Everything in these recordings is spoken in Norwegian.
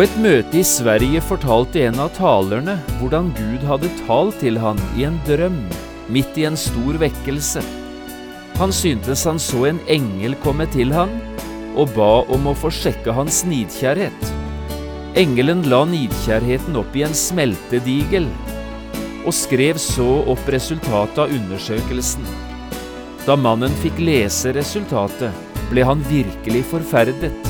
På et møte i Sverige fortalte en av talerne hvordan Gud hadde talt til han i en drøm midt i en stor vekkelse. Han syntes han så en engel komme til han og ba om å få sjekke hans nidkjærhet. Engelen la nidkjærheten opp i en smeltedigel og skrev så opp resultatet av undersøkelsen. Da mannen fikk lese resultatet, ble han virkelig forferdet.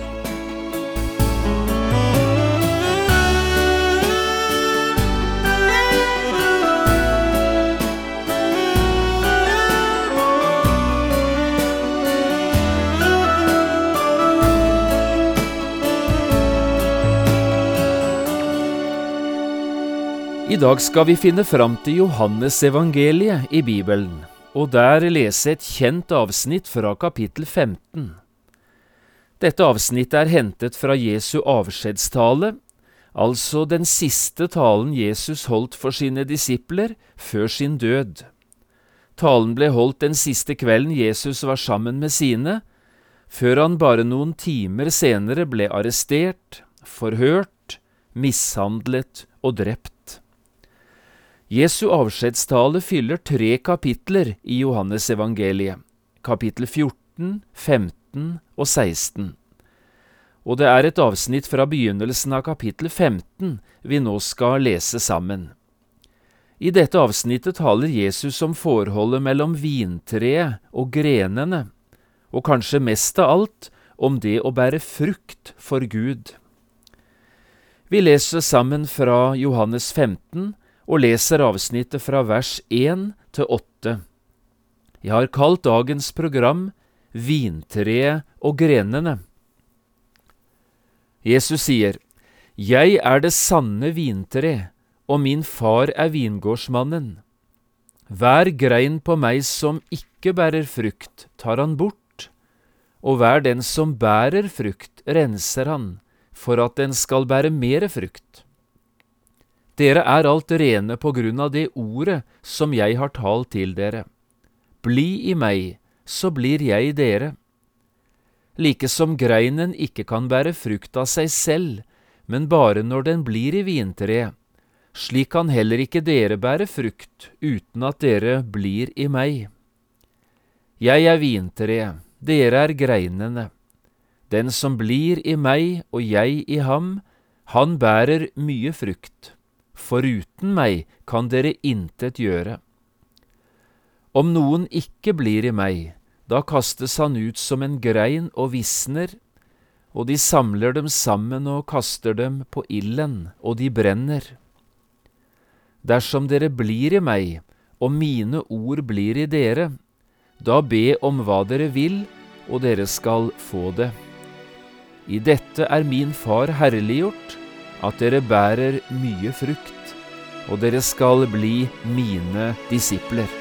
I dag skal vi finne fram til Johannesevangeliet i Bibelen, og der lese et kjent avsnitt fra kapittel 15. Dette avsnittet er hentet fra Jesu avskjedstale, altså den siste talen Jesus holdt for sine disipler før sin død. Talen ble holdt den siste kvelden Jesus var sammen med sine, før han bare noen timer senere ble arrestert, forhørt, mishandlet og drept. Jesu avskjedstale fyller tre kapitler i Johannesevangeliet, kapittel 14, 15 og 16. Og det er et avsnitt fra begynnelsen av kapittel 15 vi nå skal lese sammen. I dette avsnittet taler Jesus om forholdet mellom vintreet og grenene, og kanskje mest av alt om det å bære frukt for Gud. Vi leser sammen fra Johannes 15, og leser avsnittet fra vers 1 til 8. Jeg har kalt dagens program Vintreet og grenene. Jesus sier, Jeg er det sanne vintre, og min far er vingårdsmannen. Hver grein på meg som ikke bærer frukt, tar han bort, og hver den som bærer frukt, renser han, for at den skal bære mere frukt. Dere er alt rene på grunn av det ordet som jeg har talt til dere. Bli i meg, så blir jeg i dere. Like som greinen ikke kan bære frukt av seg selv, men bare når den blir i vintreet, slik kan heller ikke dere bære frukt uten at dere blir i meg. Jeg er vintreet, dere er greinene. Den som blir i meg og jeg i ham, han bærer mye frukt. Foruten meg kan dere intet gjøre. Om noen ikke blir i meg, da kastes han ut som en grein og visner, og de samler dem sammen og kaster dem på ilden, og de brenner. Dersom dere blir i meg, og mine ord blir i dere, da be om hva dere vil, og dere skal få det. I dette er min far herliggjort, at dere bærer mye frukt, og dere skal bli mine disipler.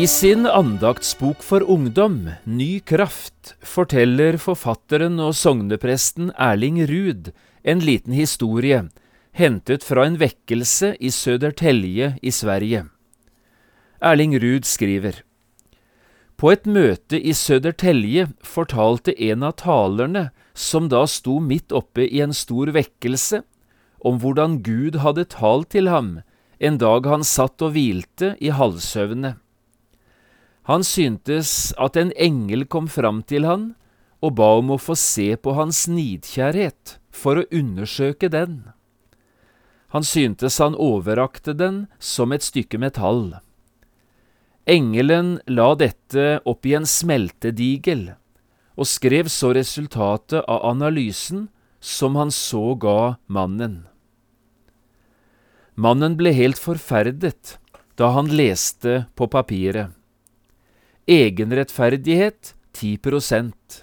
I sin andaktsbok for ungdom, Ny kraft, forteller forfatteren og sognepresten Erling Ruud en liten historie hentet fra en vekkelse i Södertälje i Sverige. Erling Ruud skriver På et møte i Södertälje fortalte en av talerne, som da sto midt oppe i en stor vekkelse, om hvordan Gud hadde talt til ham en dag han satt og hvilte i halvsøvne. Han syntes at en engel kom fram til han og ba om å få se på hans nidkjærhet for å undersøke den. Han syntes han overrakte den som et stykke metall. Engelen la dette opp i en smeltedigel, og skrev så resultatet av analysen som han så ga mannen. Mannen ble helt forferdet da han leste på papiret. Egenrettferdighet 10%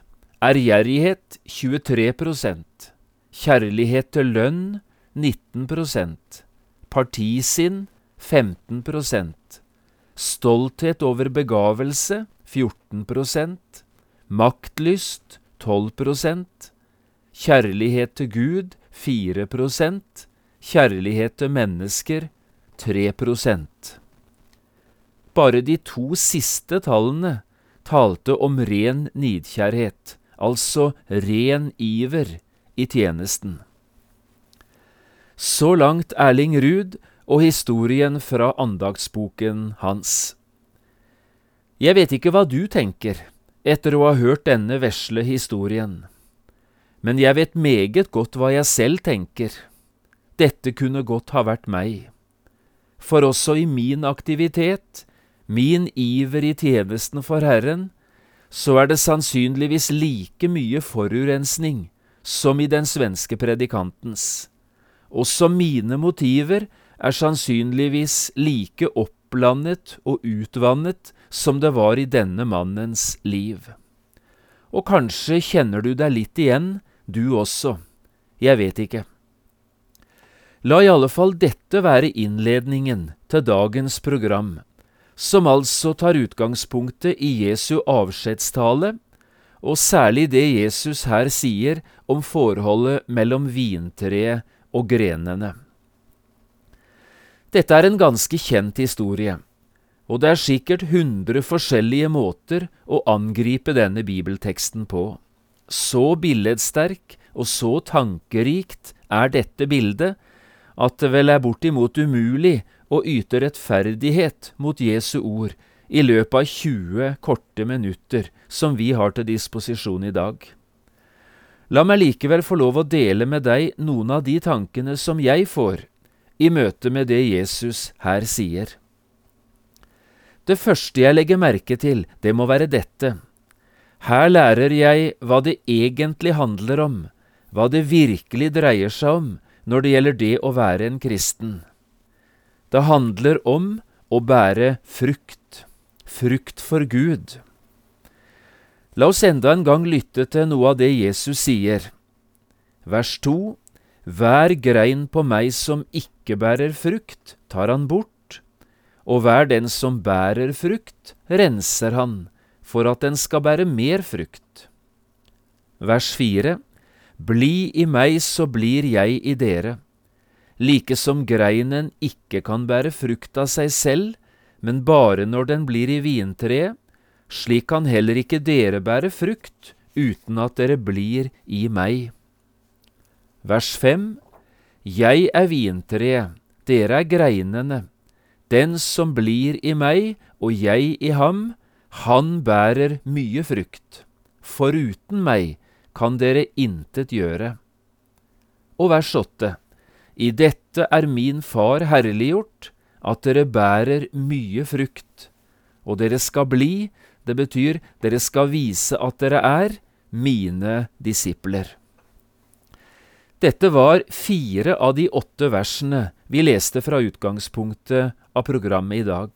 ærgjerrighet 23% kjærlighet til lønn 19% partisinn 15% stolthet over begavelse 14% maktlyst 12% kjærlighet til Gud 4% kjærlighet til mennesker 3 Bare de to siste tallene talte om ren nidkjærhet, altså ren iver i tjenesten. Så langt Erling Ruud og historien fra andagsboken hans. Jeg vet ikke hva du tenker etter å ha hørt denne vesle historien, men jeg vet meget godt hva jeg selv tenker. Dette kunne godt ha vært meg. For også i min aktivitet, min iver i tjenesten for Herren, så er det sannsynligvis like mye forurensning som i den svenske predikantens. Også mine motiver er sannsynligvis like oppblandet og utvannet som det var i denne mannens liv. Og kanskje kjenner du deg litt igjen, du også. Jeg vet ikke. La i alle fall dette være innledningen til dagens program, som altså tar utgangspunktet i Jesu avskjedstale, og særlig det Jesus her sier om forholdet mellom vintreet og grenene. Dette er en ganske kjent historie, og det er sikkert hundre forskjellige måter å angripe denne bibelteksten på. Så billedsterk og så tankerikt er dette bildet at det vel er bortimot umulig å yte rettferdighet mot Jesu ord i løpet av 20 korte minutter som vi har til disposisjon i dag. La meg likevel få lov å dele med deg noen av de tankene som jeg får i møte med det Jesus her sier. Det første jeg legger merke til, det må være dette. Her lærer jeg hva det egentlig handler om, hva det virkelig dreier seg om når det gjelder det å være en kristen. Det handler om å bære frukt, frukt for Gud. La oss enda en gang lytte til noe av det Jesus sier. Vers 2. Hver grein på meg som ikke bærer frukt, tar han bort, og hver den som bærer frukt, renser han, for at den skal bære mer frukt. Vers 4. Bli i meg, så blir jeg i dere. Like som greinen ikke kan bære frukt av seg selv, men bare når den blir i vintreet, slik kan heller ikke dere bære frukt uten at dere blir i meg. Vers 5 Jeg er vintreet, dere er greinene. Den som blir i meg og jeg i ham, han bærer mye frukt. Foruten meg kan dere intet gjøre. Og vers åtte. I dette er min Far herliggjort, at dere bærer mye frukt. Og dere skal bli, det betyr dere skal vise at dere er, mine disipler. Dette var fire av de åtte versene vi leste fra utgangspunktet av programmet i dag,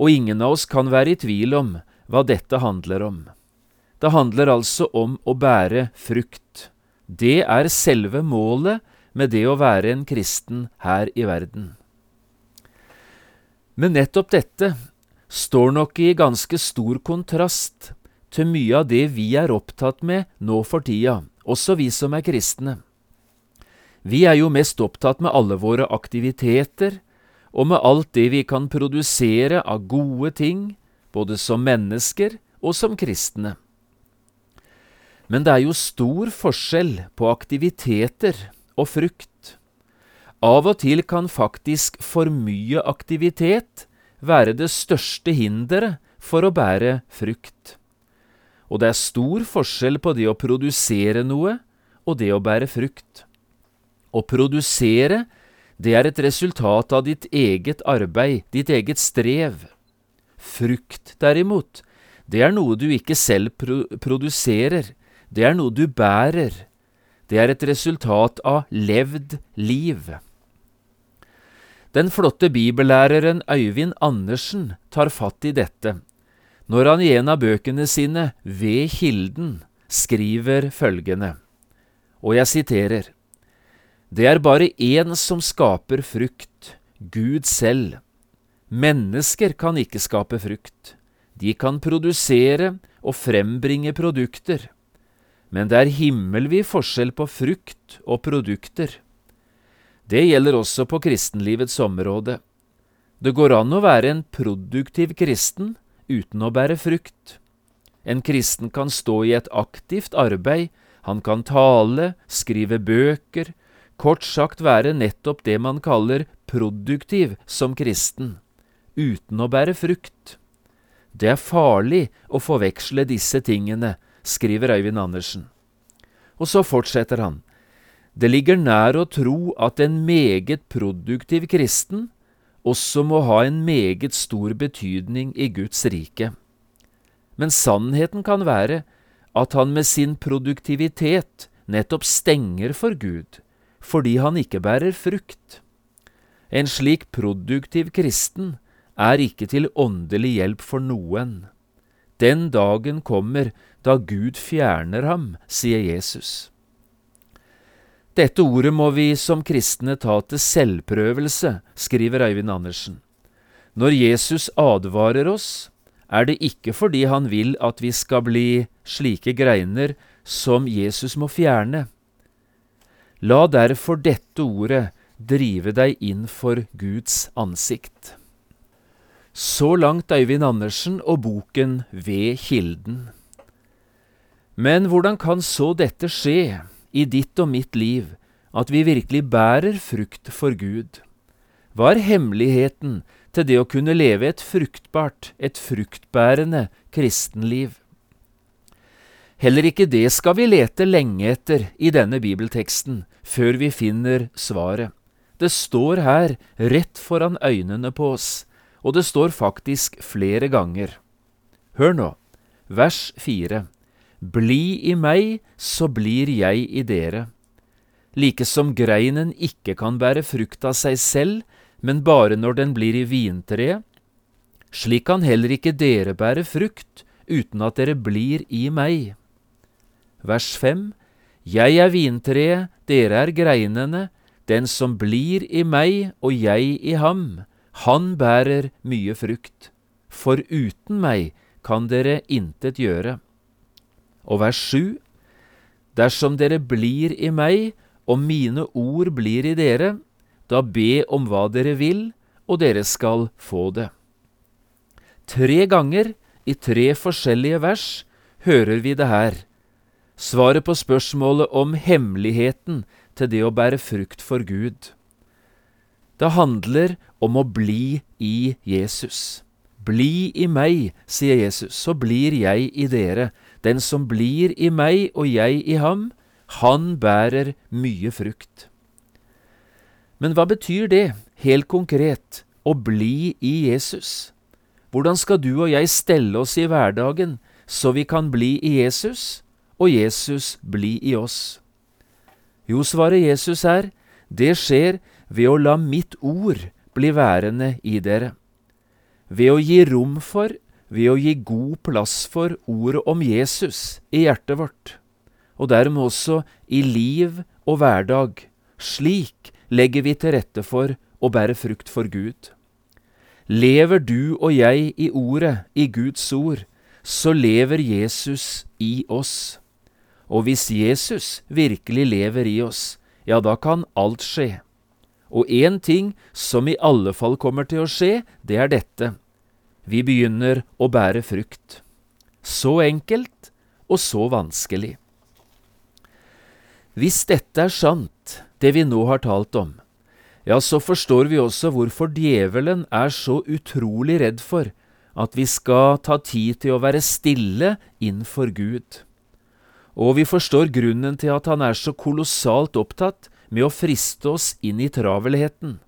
og ingen av oss kan være i tvil om hva dette handler om. Det handler altså om å bære frukt. Det er selve målet med det å være en kristen her i verden. Men nettopp dette står nok i ganske stor kontrast til mye av det vi er opptatt med nå for tida, også vi som er kristne. Vi er jo mest opptatt med alle våre aktiviteter, og med alt det vi kan produsere av gode ting, både som mennesker og som kristne. Men det er jo stor forskjell på aktiviteter og frukt. Av og til kan faktisk for mye aktivitet være det største hinderet for å bære frukt. Og det er stor forskjell på det å produsere noe og det å bære frukt. Å produsere, det er et resultat av ditt eget arbeid, ditt eget strev. Frukt, derimot, det er noe du ikke selv pro produserer, det er noe du bærer. Det er et resultat av levd liv. Den flotte bibellæreren Øyvind Andersen tar fatt i dette når han i en av bøkene sine, Ved kilden, skriver følgende, og jeg siterer, Det er bare én som skaper frukt, Gud selv. Mennesker kan ikke skape frukt. De kan produsere og frembringe produkter, men det er himmelvid forskjell på frukt og produkter. Det gjelder også på kristenlivets område. Det går an å være en produktiv kristen uten å bære frukt. En kristen kan stå i et aktivt arbeid, han kan tale, skrive bøker, kort sagt være nettopp det man kaller produktiv som kristen, uten å bære frukt. Det er farlig å forveksle disse tingene, skriver Øyvind Andersen. Og så fortsetter han. Det ligger nær å tro at en meget produktiv kristen også må ha en meget stor betydning i Guds rike. Men sannheten kan være at han med sin produktivitet nettopp stenger for Gud, fordi han ikke bærer frukt. En slik produktiv kristen er ikke til åndelig hjelp for noen. Den dagen kommer da Gud fjerner ham, sier Jesus. Dette ordet må vi som kristne ta til selvprøvelse, skriver Øyvind Andersen. Når Jesus advarer oss, er det ikke fordi han vil at vi skal bli slike greiner som Jesus må fjerne. La derfor dette ordet drive deg inn for Guds ansikt. Så langt Øyvind Andersen og boken Ved kilden. Men hvordan kan så dette skje i ditt og mitt liv, at vi virkelig bærer frukt for Gud? Hva er hemmeligheten til det å kunne leve et fruktbart, et fruktbærende kristenliv? Heller ikke det skal vi lete lenge etter i denne bibelteksten, før vi finner svaret. Det står her, rett foran øynene på oss og det står faktisk flere ganger. Hør nå, vers fire. Bli i meg, så blir jeg i dere. Like som greinen ikke kan bære frukt av seg selv, men bare når den blir i vintreet, slik kan heller ikke dere bære frukt uten at dere blir i meg. Vers fem. Jeg er vintreet, dere er greinene, den som blir i meg og jeg i ham, han bærer mye frukt, for uten meg kan dere intet gjøre. Og vers sju, dersom dere blir i meg, og mine ord blir i dere, da be om hva dere vil, og dere skal få det. Tre ganger i tre forskjellige vers hører vi det her, svaret på spørsmålet om hemmeligheten til det å bære frukt for Gud. Det handler om å bli i Jesus. Bli i meg, sier Jesus, så blir jeg i dere. Den som blir i meg og jeg i ham, han bærer mye frukt. Men hva betyr det, helt konkret, å bli i Jesus? Hvordan skal du og jeg stelle oss i hverdagen så vi kan bli i Jesus, og Jesus bli i oss? Jo, svarer Jesus her, det skjer ved å la mitt ord bli værende i dere. Ved å gi rom for, ved å gi god plass for ordet om Jesus i hjertet vårt, og dermed også i liv og hverdag. Slik legger vi til rette for å bære frukt for Gud. Lever du og jeg i Ordet, i Guds ord, så lever Jesus i oss. Og hvis Jesus virkelig lever i oss, ja, da kan alt skje. Og én ting som i alle fall kommer til å skje, det er dette. Vi begynner å bære frukt. Så enkelt og så vanskelig. Hvis dette er sant, det vi nå har talt om, ja, så forstår vi også hvorfor djevelen er så utrolig redd for at vi skal ta tid til å være stille innenfor Gud. Og vi forstår grunnen til at han er så kolossalt opptatt med å friste oss inn i travelheten.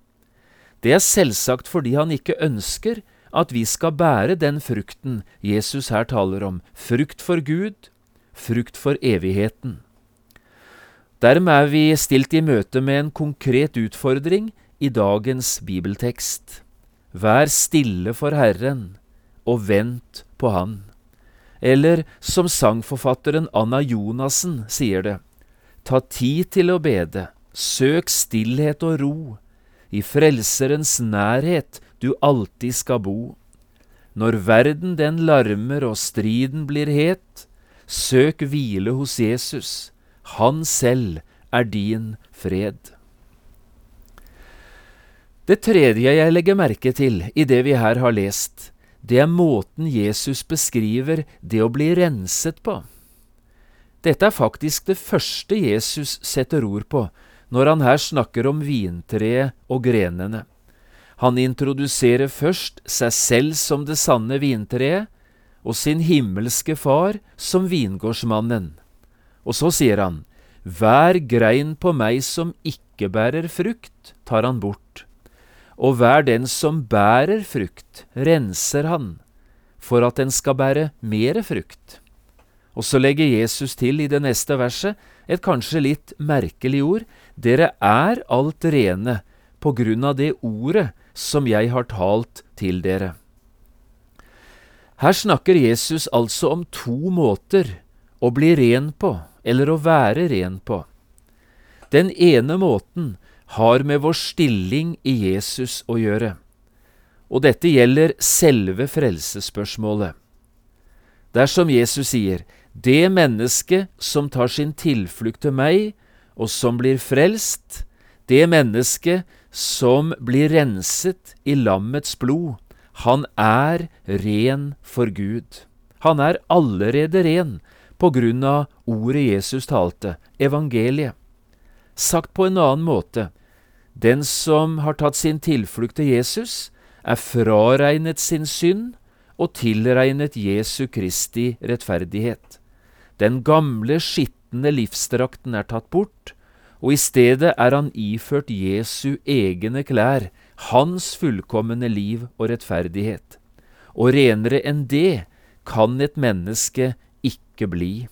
Det er selvsagt fordi han ikke ønsker at vi skal bære den frukten Jesus her taler om, frukt for Gud, frukt for evigheten. Dermed er vi stilt i møte med en konkret utfordring i dagens bibeltekst. Vær stille for Herren, og vent på Han. Eller som sangforfatteren Anna Jonassen sier det, ta tid til å bede, søk stillhet og ro, i Frelserens nærhet du alltid skal bo. Når verden den larmer og striden blir het, søk hvile hos Jesus, han selv er din fred. Det tredje jeg legger merke til i det vi her har lest, det er måten Jesus beskriver det å bli renset på. Dette er faktisk det første Jesus setter ord på når han her snakker om vintreet og grenene. Han introduserer først seg selv som det sanne vintreet, og sin himmelske far som vingårdsmannen. Og så sier han, Hver grein på meg som ikke bærer frukt, tar han bort, og hver den som bærer frukt, renser han, for at den skal bære mere frukt. Og så legger Jesus til i det neste verset et kanskje litt merkelig ord, dere er alt rene på grunn av det ordet som jeg har talt til dere. Her snakker Jesus altså om to måter å bli ren på, eller å være ren på. Den ene måten har med vår stilling i Jesus å gjøre, og dette gjelder selve frelsesspørsmålet. Det er som Jesus sier, det mennesket som tar sin tilflukt til meg, og som blir frelst, det mennesket som blir renset i lammets blod, han er ren for Gud. Han er allerede ren på grunn av ordet Jesus talte, evangeliet. Sagt på en annen måte, den som har tatt sin tilflukt til Jesus, er fraregnet sin synd og tilregnet Jesu Kristi rettferdighet. Den gamle, skitne livsdrakten er tatt bort, og i stedet er han iført Jesu egne klær, hans fullkomne liv og rettferdighet. Og renere enn det kan et menneske ikke bli.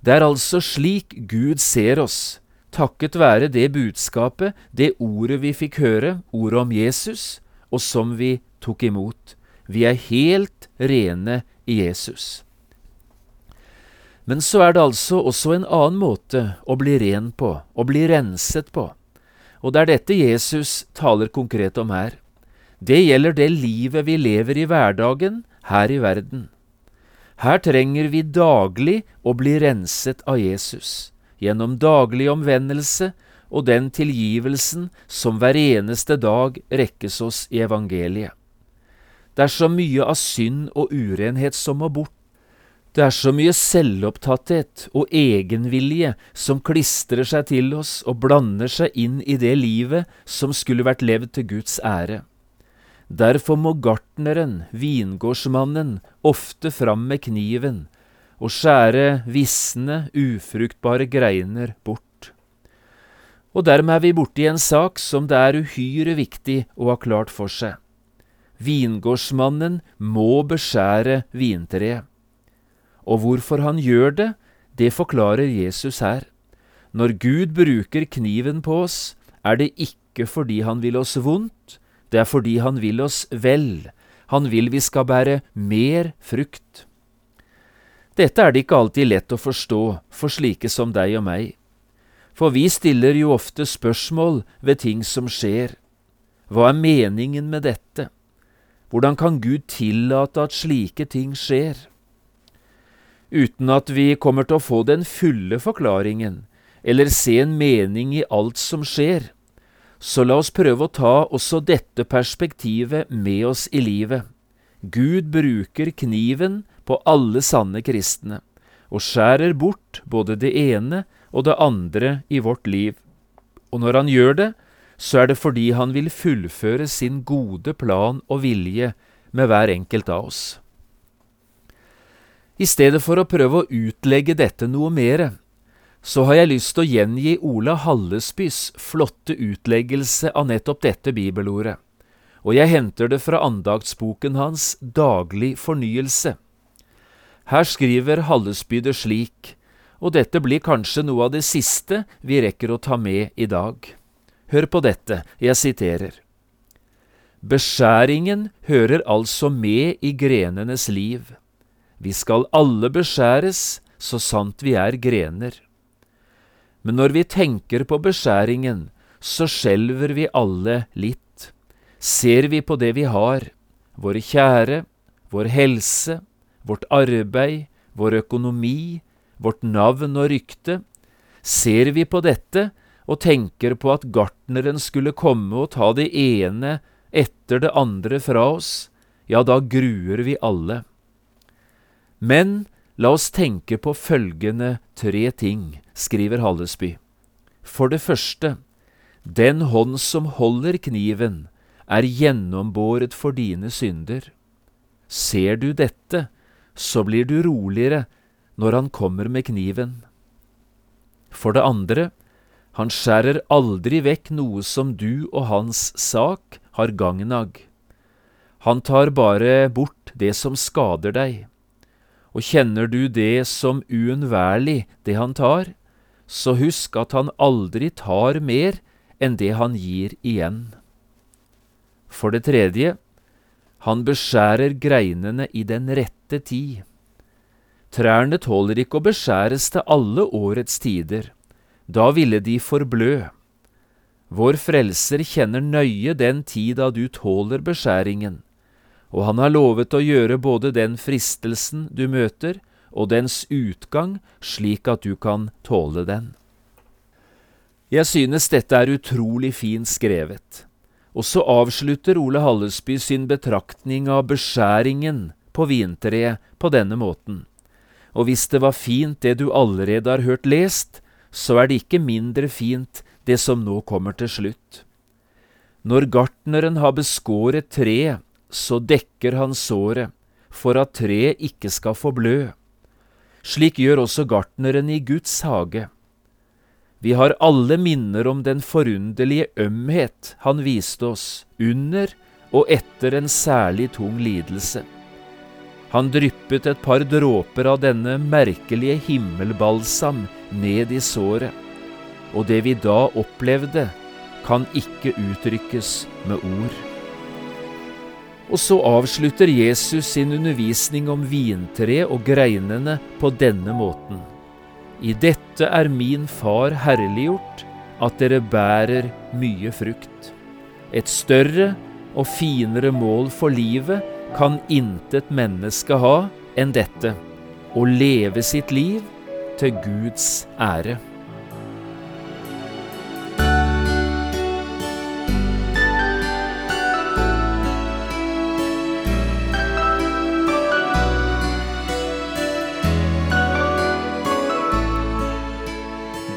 Det er altså slik Gud ser oss, takket være det budskapet, det ordet vi fikk høre, ordet om Jesus, og som vi tok imot. Vi er helt rene i Jesus. Men så er det altså også en annen måte å bli ren på, å bli renset på. Og det er dette Jesus taler konkret om her. Det gjelder det livet vi lever i hverdagen her i verden. Her trenger vi daglig å bli renset av Jesus, gjennom daglig omvendelse og den tilgivelsen som hver eneste dag rekkes oss i evangeliet. Det er så mye av synd og urenhet som må bort det er så mye selvopptatthet og egenvilje som klistrer seg til oss og blander seg inn i det livet som skulle vært levd til Guds ære. Derfor må gartneren, vingårdsmannen, ofte fram med kniven og skjære visne, ufruktbare greiner bort. Og dermed er vi borti en sak som det er uhyre viktig å ha klart for seg. Vingårdsmannen må beskjære vintreet. Og hvorfor han gjør det, det forklarer Jesus her. Når Gud bruker kniven på oss, er det ikke fordi han vil oss vondt, det er fordi han vil oss vel. Han vil vi skal bære mer frukt. Dette er det ikke alltid lett å forstå for slike som deg og meg. For vi stiller jo ofte spørsmål ved ting som skjer. Hva er meningen med dette? Hvordan kan Gud tillate at slike ting skjer? Uten at vi kommer til å få den fulle forklaringen eller se en mening i alt som skjer. Så la oss prøve å ta også dette perspektivet med oss i livet. Gud bruker kniven på alle sanne kristne, og skjærer bort både det ene og det andre i vårt liv. Og når han gjør det, så er det fordi han vil fullføre sin gode plan og vilje med hver enkelt av oss. I stedet for å prøve å utlegge dette noe mere, så har jeg lyst til å gjengi Ola Hallesbys flotte utleggelse av nettopp dette bibelordet, og jeg henter det fra andaktsboken hans Daglig fornyelse. Her skriver Hallesby det slik, og dette blir kanskje noe av det siste vi rekker å ta med i dag. Hør på dette, jeg siterer. Beskjæringen hører altså med i grenenes liv. Vi skal alle beskjæres, så sant vi er grener. Men når vi tenker på beskjæringen, så skjelver vi alle litt. Ser vi på det vi har, våre kjære, vår helse, vårt arbeid, vår økonomi, vårt navn og rykte, ser vi på dette og tenker på at gartneren skulle komme og ta det ene etter det andre fra oss, ja, da gruer vi alle. Men la oss tenke på følgende tre ting, skriver Hallesby. For det første, den hånd som holder kniven, er gjennombåret for dine synder. Ser du dette, så blir du roligere når han kommer med kniven. For det andre, han skjærer aldri vekk noe som du og hans sak har gagn av. Han tar bare bort det som skader deg. Og kjenner du det som uunnværlig, det han tar, så husk at han aldri tar mer enn det han gir igjen. For det tredje, han beskjærer greinene i den rette tid. Trærne tåler ikke å beskjæres til alle årets tider, da ville de forblø. Vår Frelser kjenner nøye den tid da du tåler beskjæringen, og han har lovet å gjøre både den fristelsen du møter, og dens utgang, slik at du kan tåle den. Jeg synes dette er utrolig fint skrevet, og så avslutter Ole Hallesby sin betraktning av beskjæringen på vintreet på denne måten. Og hvis det var fint det du allerede har hørt lest, så er det ikke mindre fint det som nå kommer til slutt. Når gartneren har beskåret treet, så dekker han såret, for at treet ikke skal få blø. Slik gjør også gartneren i Guds hage. Vi har alle minner om den forunderlige ømhet han viste oss under og etter en særlig tung lidelse. Han dryppet et par dråper av denne merkelige himmelbalsam ned i såret, og det vi da opplevde, kan ikke uttrykkes med ord. Og så avslutter Jesus sin undervisning om vintre og greinene på denne måten. I dette er min far herliggjort, at dere bærer mye frukt. Et større og finere mål for livet kan intet menneske ha enn dette, å leve sitt liv til Guds ære.